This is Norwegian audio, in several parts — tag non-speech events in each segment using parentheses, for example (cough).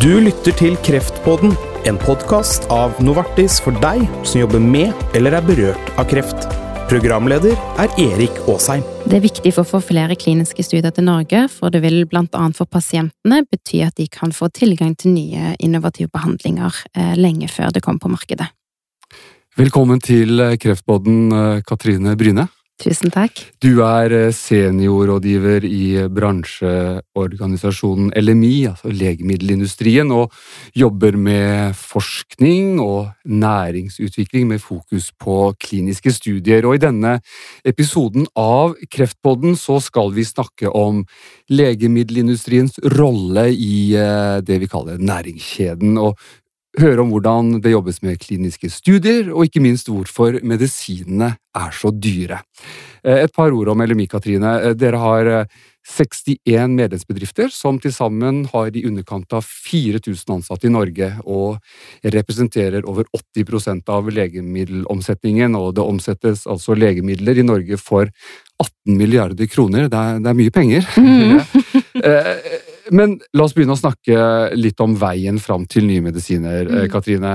Du lytter til Kreftpodden, en podkast av Novartis for deg som jobber med eller er berørt av kreft. Programleder er Erik Aasheim. Det er viktig for å få flere kliniske studier til Norge, for det vil blant annet for pasientene bety at de kan få tilgang til nye innovative behandlinger eh, lenge før det kommer på markedet. Velkommen til Kreftpodden, eh, Katrine Bryne. Tusen takk. Du er eh, seniorrådgiver i bransjeorganisasjonen LMI, altså legemiddelindustrien, og jobber med forskning og næringsutvikling med fokus på kliniske studier. Og i denne episoden av Kreftpodden så skal vi snakke om legemiddelindustriens rolle i eh, det vi kaller næringskjeden. og høre om hvordan det jobbes med kliniske studier, og ikke minst hvorfor medisinene er så dyre. Eh, et par ord om LMI, Katrine. Eh, dere har 61 medlemsbedrifter som til sammen har i underkant av 4000 ansatte i Norge, og representerer over 80% av legemiddelomsetningen. Og det omsettes altså legemidler i Norge for 18 milliarder kroner. Det er, det er mye penger. Mm. (laughs) Men la oss begynne å snakke litt om veien fram til nye medisiner, mm. Katrine.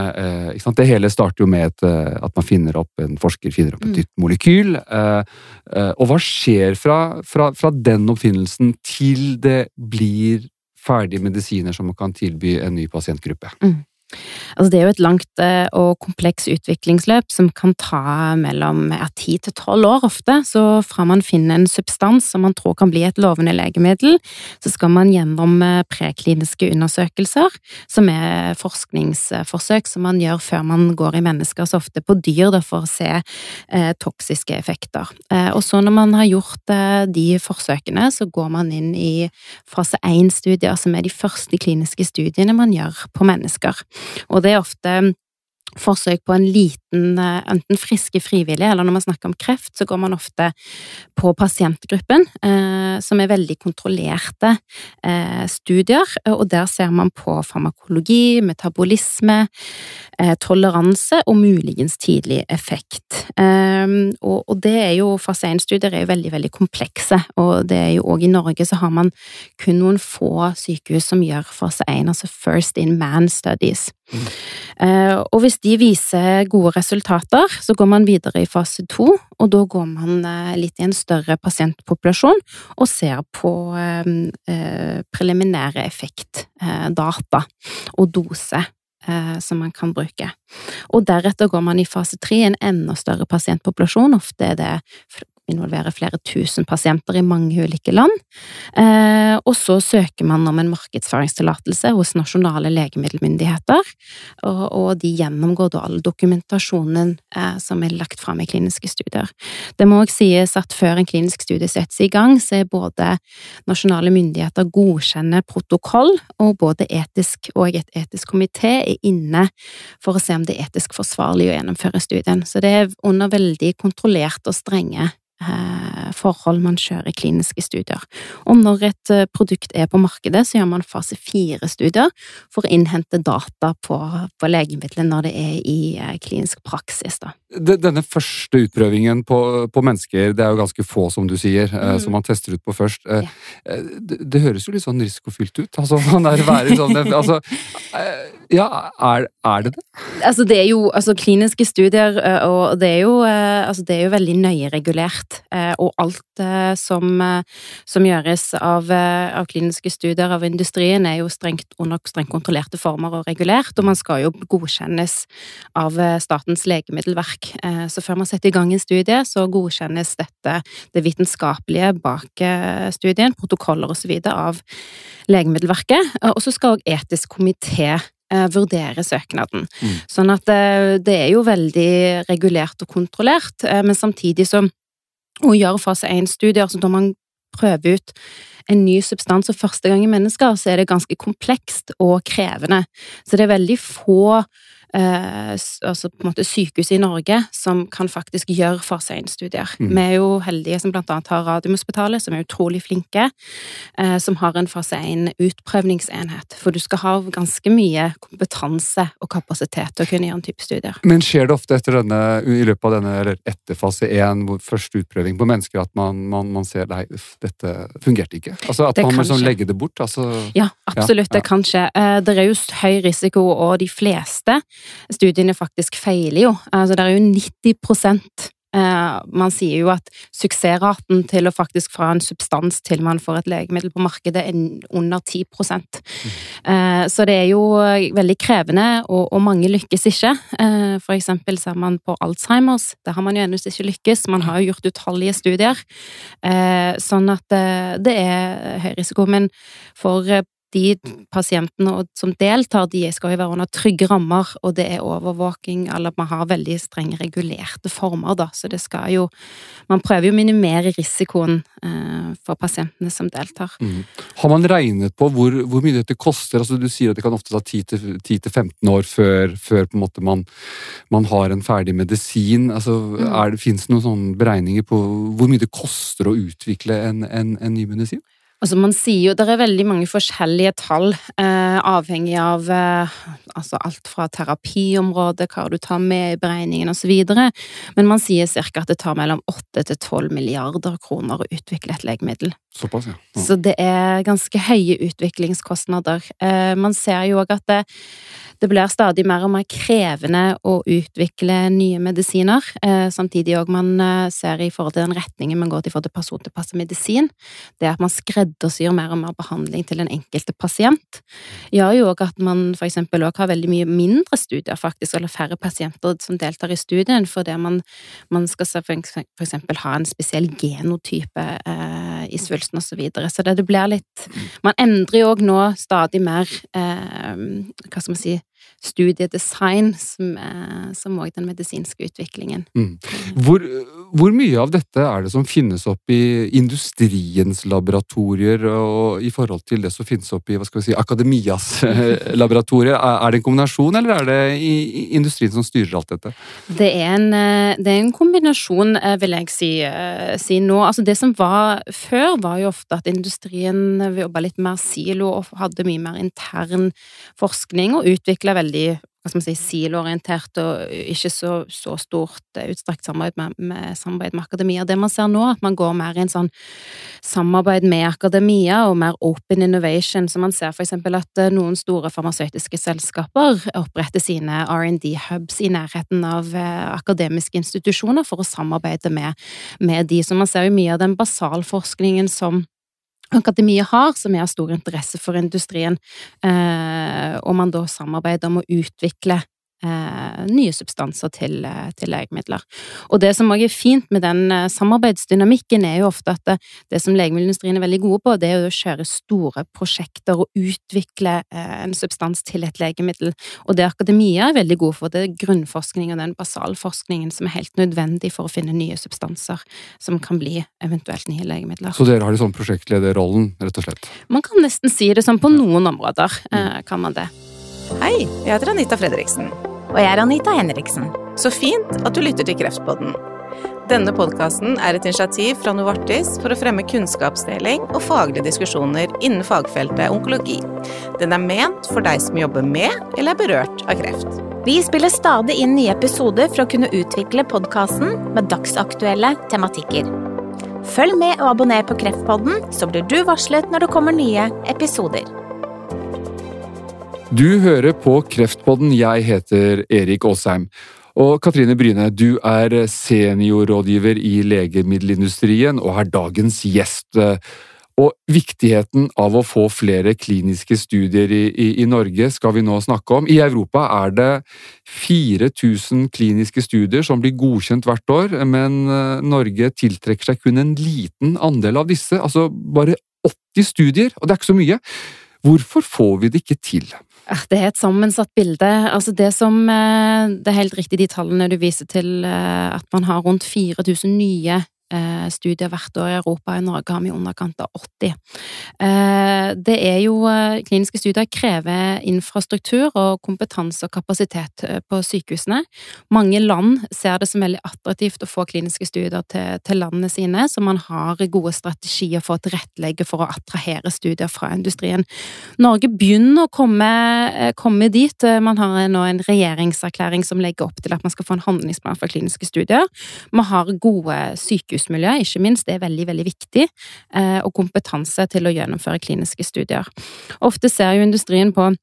Det hele starter jo med et, at man finner opp, en forsker finner opp et nytt molekyl. Og hva skjer fra, fra, fra den oppfinnelsen til det blir ferdige medisiner som man kan tilby en ny pasientgruppe? Mm. Altså det er jo et langt eh, og kompleks utviklingsløp som kan ta mellom ti til tolv år ofte. Så fra man finner en substans som man tror kan bli et lovende legemiddel, så skal man gjennom eh, prekliniske undersøkelser, som er forskningsforsøk som man gjør før man går i mennesker, så ofte på dyr, da, for å se eh, toksiske effekter. Eh, og så når man har gjort eh, de forsøkene, så går man inn i fase 1-studier, som er de første kliniske studiene man gjør på mennesker. Og det er ofte forsøk på en liten, eh, enten friske frivillige, eller når man snakker om kreft, så går man ofte på pasientgruppen, eh, som er veldig kontrollerte eh, studier, og der ser man på farmakologi, metabolisme, eh, toleranse og muligens tidlig effekt. Eh, og, og, det er jo, fase 1-studier er jo veldig, veldig komplekse, og det er jo òg i Norge så har man kun noen få sykehus som gjør fase 1, altså First in Man Studies. Mm. Eh, og hvis de viser gode resultater, så går man videre i fase to, og da går man eh, litt i en større pasientpopulasjon og ser på eh, preliminære effektdata og dose som man kan bruke. Og deretter går man i fase tre, en enda større pasientpopulasjon. Ofte er det involverer flere tusen pasienter i mange ulike land. Eh, og så søker man om en markedsføringstillatelse hos nasjonale legemiddelmyndigheter, og, de gjennomgår da all dokumentasjonen eh, som er lagt fram i kliniske studier. Det må også sies at før en klinisk studie settes i gang, så er både nasjonale myndigheter godkjenner protokoll, og både etisk og et etisk komité er inne for å se om det er etisk forsvarlig å gjennomføre studien. Så det er under veldig kontrollerte og strenge forhold man kjører kliniske studier. Og når et eh, produkt er på markedet, så gjør man fase fire-studier for å innhente data på, på legemidlet når det er i eh, klinisk praksis. Da. Denne første utprøvingen på, på, mennesker, det er jo ganske få, som du sier, mm. som man tester ut på først. Ja. Det, det, høres jo litt sånn risikofylt ut. Altså, (laughs) man er være sånn altså, Ja, er, er, det det? Altså, det er jo altså, kliniske studier, og det er jo, altså, det er jo veldig nøye regulert. Og alt som, som gjøres av, av, kliniske studier av industrien, er jo strengt under strengt kontrollerte former og regulert, og man skal jo godkjennes av Statens legemiddelverk Eh, så før man setter i gang en studie, så godkjennes dette, det vitenskapelige bak eh, studien, protokoller osv. av Legemiddelverket. Og så skal òg etisk komité eh, vurdere søknaden. Mm. Sånn at det er jo veldig regulert og kontrollert, men samtidig så å gjøre fase 1-studier, så da man prøver ut en ny substans for første gang i mennesker, så er det ganske komplekst og krevende. Så det er veldig få eh, altså på en måte sykehus i Norge som kan faktisk gjøre fase 1-studier. Mm. Vi er jo heldige som blant annet har Radiumhospitalet, som er utrolig flinke, eh, som har en fase 1-utprøvningsenhet. For du skal ha ganske mye kompetanse og kapasitet til å kunne gjøre en type studier. Men skjer det ofte etter denne, i løpet av denne, eller etter fase 1, hvor første utprøving på mennesker, at man, man, man ser nei, dette fungerte ikke? Altså At Det man må liksom legge det bort? Altså, Ja, absolutt, Ja, ja. det kan skje. Eh, Det er jo høy risiko, og de fleste studiene faktisk feiler jo. Altså, det er jo 90 eh, Man sier jo at suksessraten til å faktisk fra en substans til man får et legemiddel på markedet, er under 10 mm. Så det er jo veldig krevende, og, og mange lykkes ikke. Eh, For eksempel ser man på Alzheimers, der har man jo ennå ikke lykkes. Man har jo gjort utallige studier. Eh, Sånn at eh, det er høy risiko. Men for eh, de pasientene som deltar, de skal jo være under trygge rammer, og det er overvåking, eller man har veldig strenge regulerte former, da, så det skal jo Man prøver jo å minimere risikoen eh, for pasientene som deltar. Mm. Har man regnet på hvor, hvor mye dette koster? Altså Du sier at det kan ofte ta 10-15 år før, før måte man, man har en ferdig medisin. Altså, Mm. Fins det noen beregninger på hvor mye det koster å utvikle en, en, en ny medisin? Altså man sier jo, Det er veldig mange forskjellige tall, eh, avhengig av eh, altså alt fra terapiområdet, hva du tar med i beregningen osv. Men man sier ca. at det tar mellom 8 til 12 milliarder kroner å utvikle et legemiddel. Såpass, ja. Mm. Så det er ganske høye utviklingskostnader. Eh, man ser jo òg at det, det blir stadig mer og mer krevende å utvikle nye medisiner. Eh, samtidig òg man eh, ser i forhold til den retningen man går til i forhold til persontilpasset medisin, det at man skreddersyr mer og mer behandling til den enkelte pasient, gjør jo òg at man for eksempel òg har veldig mye mindre studier, faktisk, eller færre pasienter som deltar i studien, fordi man, man skal for for eksempel ha en spesiell genotype eh, i svulsten og så videre. Så det, det blir litt Man endrer jo òg nå stadig mer eh, hva skal man si studiedesign, som, eh, som òg den medisinske utviklingen. Mm. Hvor, hvor mye av dette er det som finnes opp i industriens laboratorier, og i forhold til det som finnes opp i hva skal vi si, akademias eh, laboratorier? Er det en kombinasjon, eller er det industrien som styrer alt dette? Det er en, eh, det er en kombinasjon, eh, vil jeg si, si nå. Altså det som var før, var jo ofte at industrien jobba litt mer silo og hadde mye mer intern forskning og utvikla veldig hva skal man si, siloorientert og ikke så, så stort eh, utstrakt samarbeid med, med, samarbeid med akademia. Det man ser nå, at man går mer i en sånn samarbeid med akademia og mer open innovation. Så man ser for eksempel at eh, noen store farmasøytiske selskaper oppretter sine R&D-hubs i nærheten av eh, akademiske institusjoner for å samarbeide med, med de. Så man ser jo mye av den basalforskningen som akademiet har, som er av stor interesse for industrien, eh, og man da samarbeider om å utvikle eh, nye substanser til, eh, til legemidler. Og det som også er fint med den eh, samarbeidsdynamikken, er jo ofte at det, det som legemiddelindustrien er veldig gode på, det er jo å kjøre store prosjekter og utvikle eh, en substans til et legemiddel. Og det akademia er veldig gode for, det er grunnforskning og den basalforskningen som er helt nødvendig for å finne nye substanser som kan bli eventuelt nye legemidler. Så dere har liksom prosjektlederrollen, rett og slett? Man kan nesten si det sånn på noen områder, eh, kan man det. Hei, jeg heter Anita Fredriksen. Og jeg er Anita Henriksen. Så fint at du lytter til Kreftpodden. Denne podkasten er et initiativ fra Novartis for å fremme kunnskapsdeling og faglige diskusjoner innen fagfeltet onkologi. Den er ment for deg som jobber med eller er berørt av kreft. Vi spiller stadig inn nye episoder for å kunne utvikle podkasten med dagsaktuelle tematikker. Følg med og abonner på Kreftpodden, så blir du varslet når det kommer nye episoder. Du hører på Kreftpodden. Jeg heter Erik Aasheim. Og Katrine Bryne, du er seniorrådgiver i legemiddelindustrien og er dagens gjest. Og viktigheten av å få flere kliniske studier i, i, i Norge skal vi nå snakke om. I Europa er det 4000 kliniske studier som blir godkjent hvert år, men eh, Norge tiltrekker seg kun en liten andel av disse. Altså bare 80 studier, og det er ikke så mye. Hvorfor får vi det ikke til? Eh, Det er et sammensatt bilde. Altså det som eh, Det er helt riktig de tallene du viser til, eh, at man har rundt 4000 nye studier hvert år i Europa. I Norge har vi i underkant av 80. Eh, det er jo Kliniske studier krever infrastruktur og kompetanse og kapasitet på sykehusene. Mange land ser det som veldig attraktivt å få kliniske studier til, til landene sine, så man har gode strategier for å tilrettelegge for å attrahere studier fra industrien. Norge begynner å komme, komme dit. Man har nå en regjeringserklæring som legger opp til at man skal få en handlingsplan for kliniske studier. Man har gode sykehusmiljø, ikke minst, er veldig, veldig viktig, eh, og kompetanse til å gjennomføre kliniske studier. Ofte ser jo industrien på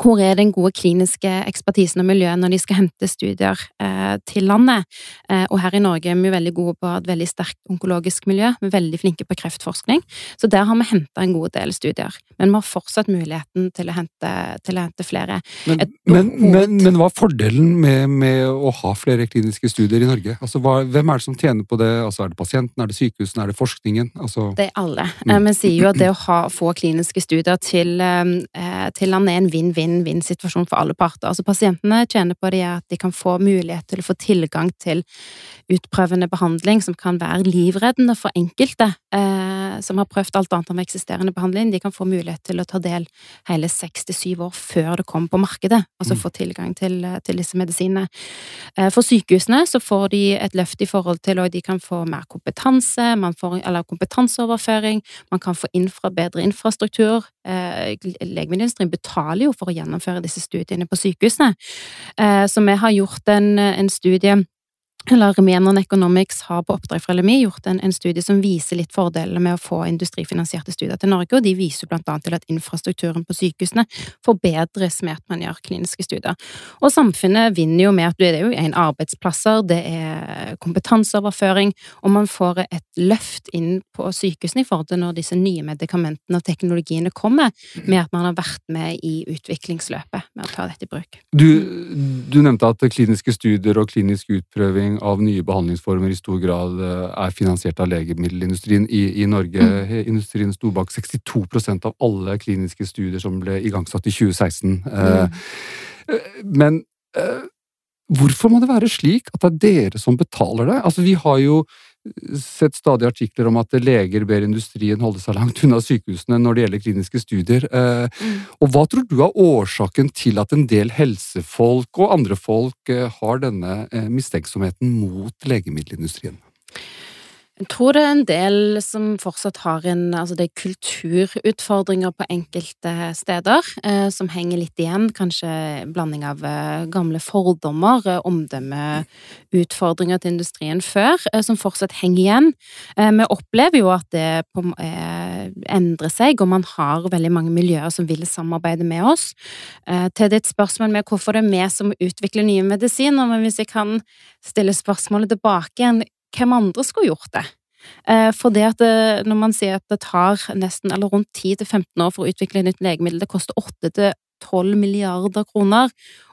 hvor er den gode kliniske ekspertisen og miljøet når de skal hente studier eh, til landet? Eh, og her i Norge er vi veldig gode på et veldig sterkt onkologisk miljø, vi er veldig flinke på kreftforskning, så der har vi henta en god del studier. Men vi har fortsatt muligheten til å hente, til å hente flere. Men, men, men, men, hva er fordelen med, med, å ha flere kliniske studier i Norge? Altså, hva, hvem er det som tjener på det? Altså, er det pasienten, er det sykehusene, er det forskningen? Altså, det er alle. Mm. Vi sier jo at det å ha, få kliniske studier til, eh, til landet er en vinn-vinn vinn-vinn-situasjon for alle parter. Altså Pasientene tjener på det at de kan få mulighet til å få tilgang til utprøvende behandling som kan være livreddende for enkelte eh, som har prøvd alt annet enn eksisterende behandling. De kan få mulighet til å ta del hele seks til syv år før det kommer på markedet, altså mm. få tilgang til, til disse medisinene. Eh, for sykehusene så får de et løft i forhold til at de kan få mer kompetanse, man får, eller kompetanseoverføring, man kan få infra, bedre infrastruktur. Eh, legemiddelindustrien betaler jo for å gjennomføre disse studiene på sykehusene. Eh, så vi har gjort en, en studie eller Menon Economics har på oppdrag fra LMI gjort en, en, studie som viser litt fordelene med å få industrifinansierte studier til Norge, og de viser blant annet til at infrastrukturen på sykehusene forbedres med at man gjør kliniske studier. Og samfunnet vinner jo med at det er jo en arbeidsplasser, det er kompetanseoverføring, og man får et løft inn på sykehusene i forhold til når disse nye medikamentene og teknologiene kommer, med at man har vært med i utviklingsløpet med å ta dette i bruk. Du, du nevnte at kliniske studier og klinisk utprøving utvikling av nye behandlingsformer i stor grad eh, er finansiert av legemiddelindustrien i, i Norge. Mm. Industrien sto bak 62% av alle kliniske studier som ble igangsatt i 2016. Eh, mm. Eh, men hvorfor må det være slik at det er dere som betaler det? Altså, vi har jo sett stadig artikler om at leger ber industrien holde seg langt unna sykehusene når det gjelder kliniske studier. Eh. Og Hva tror du er årsaken til at en del helsefolk og andre folk eh, har denne eh, mistenksomheten mot legemiddelindustrien? Jeg tror det er en del som fortsatt har en Altså det er kulturutfordringer på enkelte steder eh, som henger litt igjen. Kanskje blanding av eh, gamle fordommer, eh, omdømmeutfordringer til industrien før, eh, som fortsatt henger igjen. Eh, vi opplever jo at det på, eh, endrer seg, og man har veldig mange miljøer som vil samarbeide med oss. til ditt spørsmål med hvorfor det er vi som utvikler nye medisiner, men hvis jeg kan stille spørsmålet tilbake igjen hvem andre skulle gjort det? Eh, for det at det, eh, når man sier at det tar nesten eller rundt 10-15 år for å utvikle et nytt legemiddel, det koster 8-12 milliarder kroner,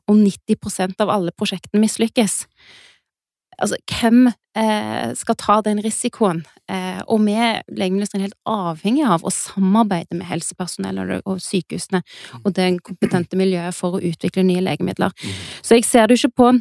og 90% av alle prosjektene mislykkes. Altså, hvem eh, skal ta den risikoen? Eh, og vi, legemiddelindustrien, er helt avhengig av å samarbeide med helsepersonell og, og sykehusene og det kompetente miljøet for å utvikle nye legemidler. Mm. Så jeg ser det jo ikke på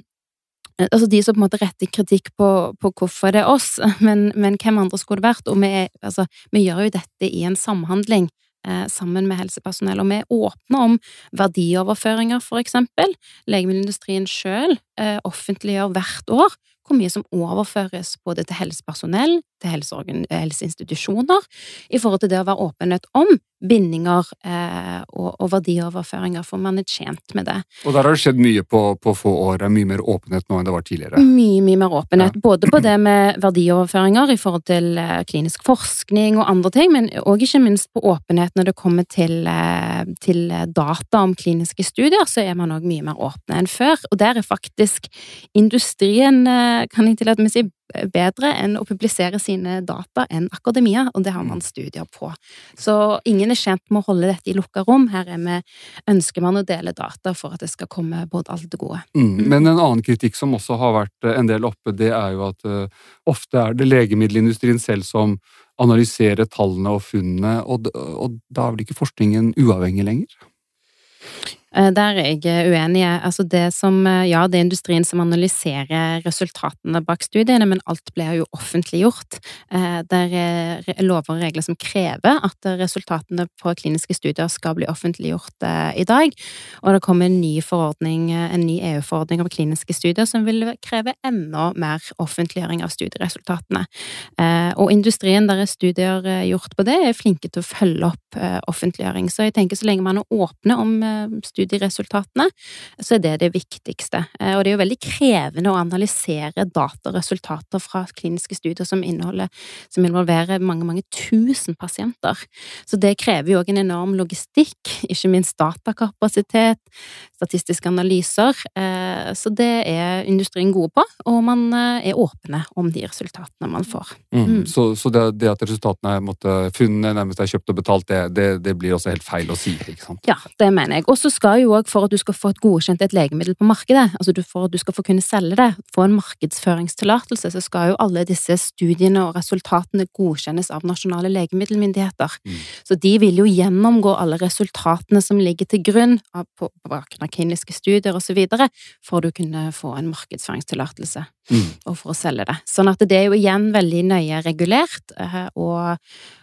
Altså de som på en måte retter kritikk på, på hvorfor det er oss, (laughs) men, men, hvem andre skulle det vært? Og vi, altså, vi gjør jo dette i en samhandling eh, sammen med helsepersonell, og vi er åpne om verdioverføringer, for eksempel. Legemiddelindustrien sjøl eh, offentliggjør hvert år hvor mye som overføres både til helsepersonell, til helseinstitusjoner, i forhold til det å være åpenhet om bindinger eh, og, og, verdioverføringer, for man er tjent med det. Og der har det skjedd mye på, på, få år? Det er mye mer åpenhet nå enn det var tidligere? Mye, mye mer åpenhet. Ja. Både på det med verdioverføringer i forhold til eh, klinisk forskning og andre ting, men òg ikke minst på åpenhet når det kommer til, eh, til data om kliniske studier, så er man òg mye mer åpne enn før. Og der er faktisk industrien eh, kan jeg tillate meg å si, bedre enn å publisere sine data enn akademia, og det har man studier på. Så ingen er tjent med å holde dette i lukka rom. Her er vi, ønsker man å dele data for at det skal komme både alt det gode. Mm, men en annen kritikk som også har vært en del oppe, det er jo at uh, ofte er det legemiddelindustrien selv som analyserer tallene og funnene, og, og da er vel ikke forskningen uavhengig lenger? Eh, der er jeg uenig. Altså det som, eh, ja, det er industrien som analyserer resultatene bak studiene, men alt blir jo offentliggjort. Eh, det er lover og regler som krever at resultatene på kliniske studier skal bli offentliggjort i dag. Og det kommer en ny forordning, en ny EU-forordning om kliniske studier som vil kreve enda mer offentliggjøring av studieresultatene. Og industrien der er studier gjort på det, er flinke til å følge opp offentliggjøring. Så jeg tenker så lenge man er åpne om studier studieresultatene, så er det det viktigste. Eh, og det er jo veldig krevende å analysere dataresultater fra kliniske studier som, som involverer mange, mange tusen pasienter. Så det krever jo òg en enorm logistikk, ikke minst datakapasitet, statistiske analyser. Eh, så det er industrien gode på, og man eh, er åpne om de resultatene man får. Mm. Mm. Så, så det, det, at resultatene er måtte, funnet, nærmest er kjøpt og betalt, det, det, det, blir også helt feil å si, ikke sant? Ja, det mener jeg. Og så skal skal jo òg, for at du skal få et godkjent et legemiddel på markedet, altså for at du skal få kunne selge det, få en markedsføringstillatelse, så skal jo alle disse studiene og resultatene godkjennes av nasjonale legemiddelmyndigheter. Mm. Så de vil jo gjennomgå alle resultatene som ligger til grunn på bakgrunn av kliniske studier osv., for å kunne få en markedsføringstillatelse mm. og for å selge det. Sånn at det er jo igjen veldig nøye regulert, eh, og,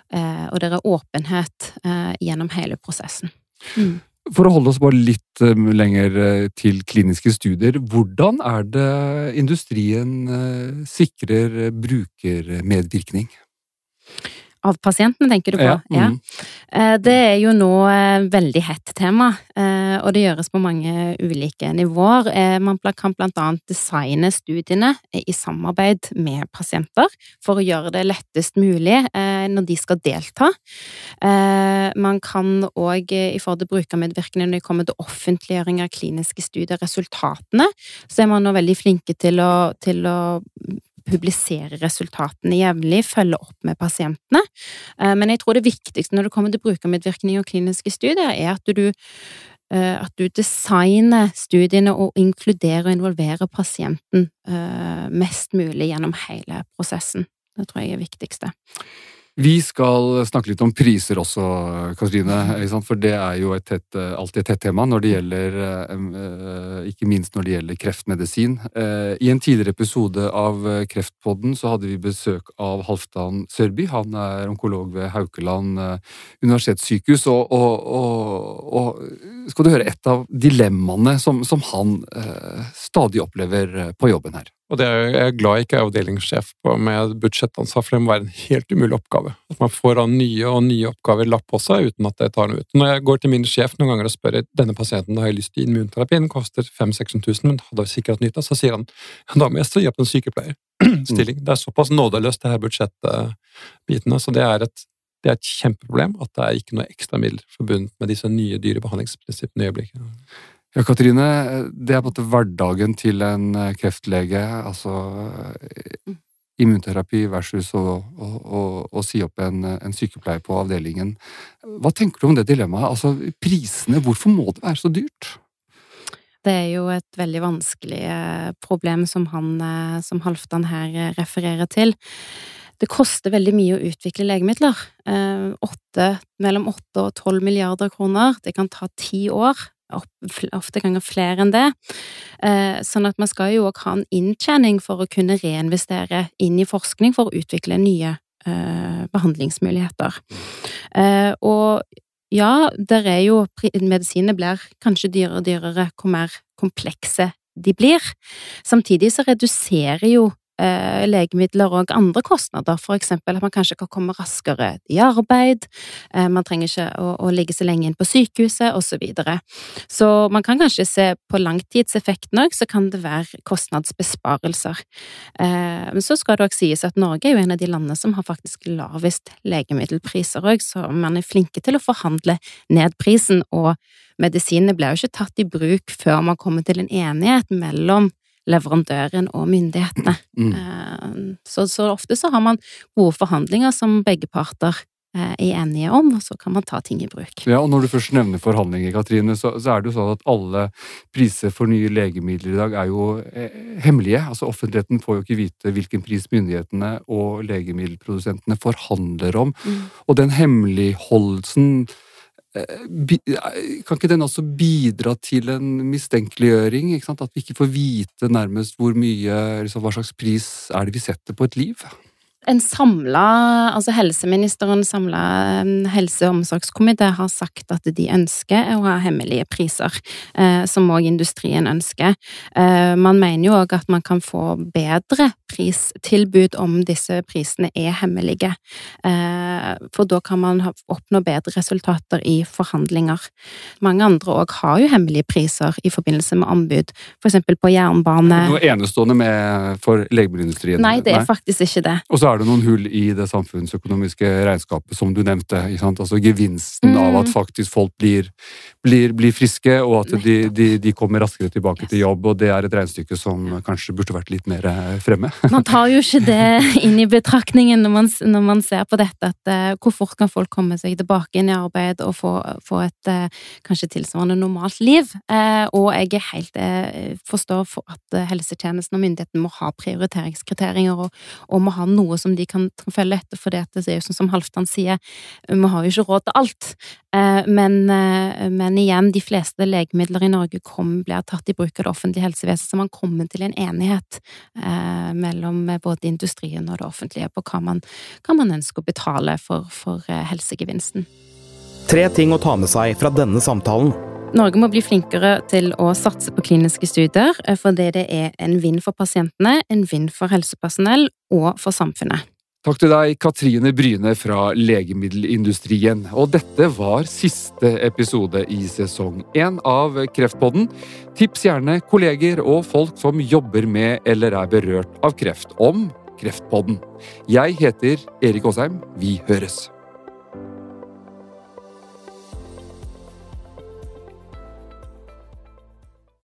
eh, og det er åpenhet eh, gjennom hele prosessen. Mm. For å holde oss bare litt eh, lenger eh, til kliniske studier, hvordan er det industrien eh, sikrer brukermedvirkning? Av pasientene, tenker du på? Ja. Mm. ja. Det er jo nå veldig hett tema, og det gjøres på mange ulike nivåer. Man kan blant annet designe studiene i samarbeid med pasienter for å gjøre det lettest mulig når de skal delta. Man kan òg i forhold til brukermedvirkning når det kommer til offentliggjøring av kliniske studier, resultatene, så er man nå veldig flinke til å, til å publisere resultatene jevnlig, følge opp med pasientene. Eh, men jeg tror det viktigste når det kommer til brukermedvirkning og kliniske studier, er at du eh, at du designer studiene og inkluderer og involverer pasienten eh, mest mulig gjennom hele prosessen. Det tror jeg er det viktigste. Vi skal snakke litt om priser også, Katrine. For det er jo et tett, alltid et tett tema når det gjelder eh, Ikke minst når det gjelder kreftmedisin. Eh, I en tidligere episode av Kreftpodden så hadde vi besøk av Halvdan Sørby. Han er onkolog ved Haukeland eh, universitetssykehus. Og, og, og, og, skal du høre et av dilemmaene som, som han stadig opplever på jobben her. Og det er jeg glad jeg ikke er avdelingssjef på med budsjettansvar, for det må være en helt umulig oppgave. At man får av nye og nye oppgaver lapp på seg uten at det tar noe ut. Når jeg går til min sjef noen ganger og spør denne pasienten har jeg lyst til immunterapi, den koster 5000-6000, men hadde sikkert nytt av, så sier han da må jeg stå opp en sykepleierstilling. (clears throat) Det er såpass nådeløst, det her budsjettbitene. Så det er, et, det er et kjempeproblem at det er ikke noe ekstra midler forbundet med disse nye dyre behandlingsprinsippene i øyeblikket. Ja, Katrine, det er på en måte hverdagen til en eh, kreftlege. Altså mm. immunterapi versus å, å, å, å si opp en, en, sykepleier på avdelingen. Hva tenker du om det dilemmaet? Altså, prisene, hvorfor må det være så dyrt? Det er jo et veldig vanskelig eh, problem som han, eh, som Halvdan her refererer til. Det koster veldig mye å utvikle legemidler. 8, mellom åtte og tolv milliarder kroner. Det kan ta ti år ofte ganger flere enn det. Eh, sånn at man skal jo òg ha en inntjening for å kunne reinvestere inn i forskning for å utvikle nye eh, behandlingsmuligheter. Eh, og ja, der er jo Medisiner blir kanskje dyrere og dyrere hvor mer komplekse de blir. Samtidig så reduserer jo legemidler og andre kostnader, for eksempel at man kanskje kan komme raskere i arbeid, eh, man trenger ikke å, å, ligge så lenge inn på sykehuset, og Så, videre. så man kan kanskje se på langtidseffekten òg, så kan det være kostnadsbesparelser. Eh, men så skal det òg sies at Norge er jo en av de landene som har faktisk lavest legemiddelpriser òg, så man er flinke til å forhandle ned prisen, og medisinene blir jo ikke tatt i bruk før man kommer til en enighet mellom leverandøren og myndighetene. (clears throat) Mm. Eh, så, så, ofte så har man gode forhandlinger som begge parter eh, er enige om, og så kan man ta ting i bruk. Ja, og Når du først nevner forhandlinger, Katrine, så, så er det jo sånn at alle priser for nye legemidler i dag er jo eh, hemmelige. Altså Offentligheten får jo ikke vite hvilken pris myndighetene og legemiddelprodusentene forhandler om. Mm. Og den hemmeligholdelsen kan ikke den også bidra til en mistenkeliggjøring? At vi ikke får vite nærmest hvor mye, liksom, hva slags pris er det vi setter på et liv? En samla Altså helseministeren samla helse- og omsorgskomité har sagt at de ønsker å ha hemmelige priser, eh, som òg industrien ønsker. Eh, man mener jo òg at man kan få bedre pristilbud om disse prisene er hemmelige. Eh, for da kan man oppnå bedre resultater i forhandlinger. Mange andre òg har jo hemmelige priser i forbindelse med anbud, for eksempel på jernbane. Noe enestående med for legemiddelindustrien? Nei, det er Nei. faktisk ikke det. Og så er det noen hull i det samfunnsøkonomiske regnskapet, som du nevnte. Altså gevinsten mm. av at faktisk folk blir, blir, blir friske, og at de, de, de, kommer raskere tilbake til jobb. Og det er et regnestykke som kanskje burde vært litt mer eh, fremme. (laughs) Man tar jo ikke det inn i betraktningen når man, når man ser på dette, at uh, hvor fort kan folk komme seg tilbake inn i arbeid og få, få et uh, kanskje tilsvarende normalt liv. Uh, og jeg er helt forstår for at helsetjenesten og myndighetene må ha prioriteringskriterier og, og må ha noe som de kan, kan følge etter, for det er jo sånn som Halvdan sier, vi har jo ikke råd til alt. Eh, men, eh, men, igjen, de fleste legemidler i Norge kom, blir tatt i bruk av det offentlige helsevesenet, så man kommer til en enighet eh, mellom både industrien og det offentlige på hva man, hva man ønsker å betale for, for helsegevinsten. Tre ting å ta med seg fra denne samtalen. Norge må bli flinkere til å satse på kliniske studier, fordi det er en vinn for pasientene, en vinn for helsepersonell og for samfunnet. Takk til deg, Katrine Bryne fra Legemiddelindustrien. Og dette var siste episode i sesong én av Kreftpodden. Tips gjerne kolleger og folk som jobber med eller er berørt av kreft, om Kreftpodden. Jeg heter Erik Aasheim. Vi høres.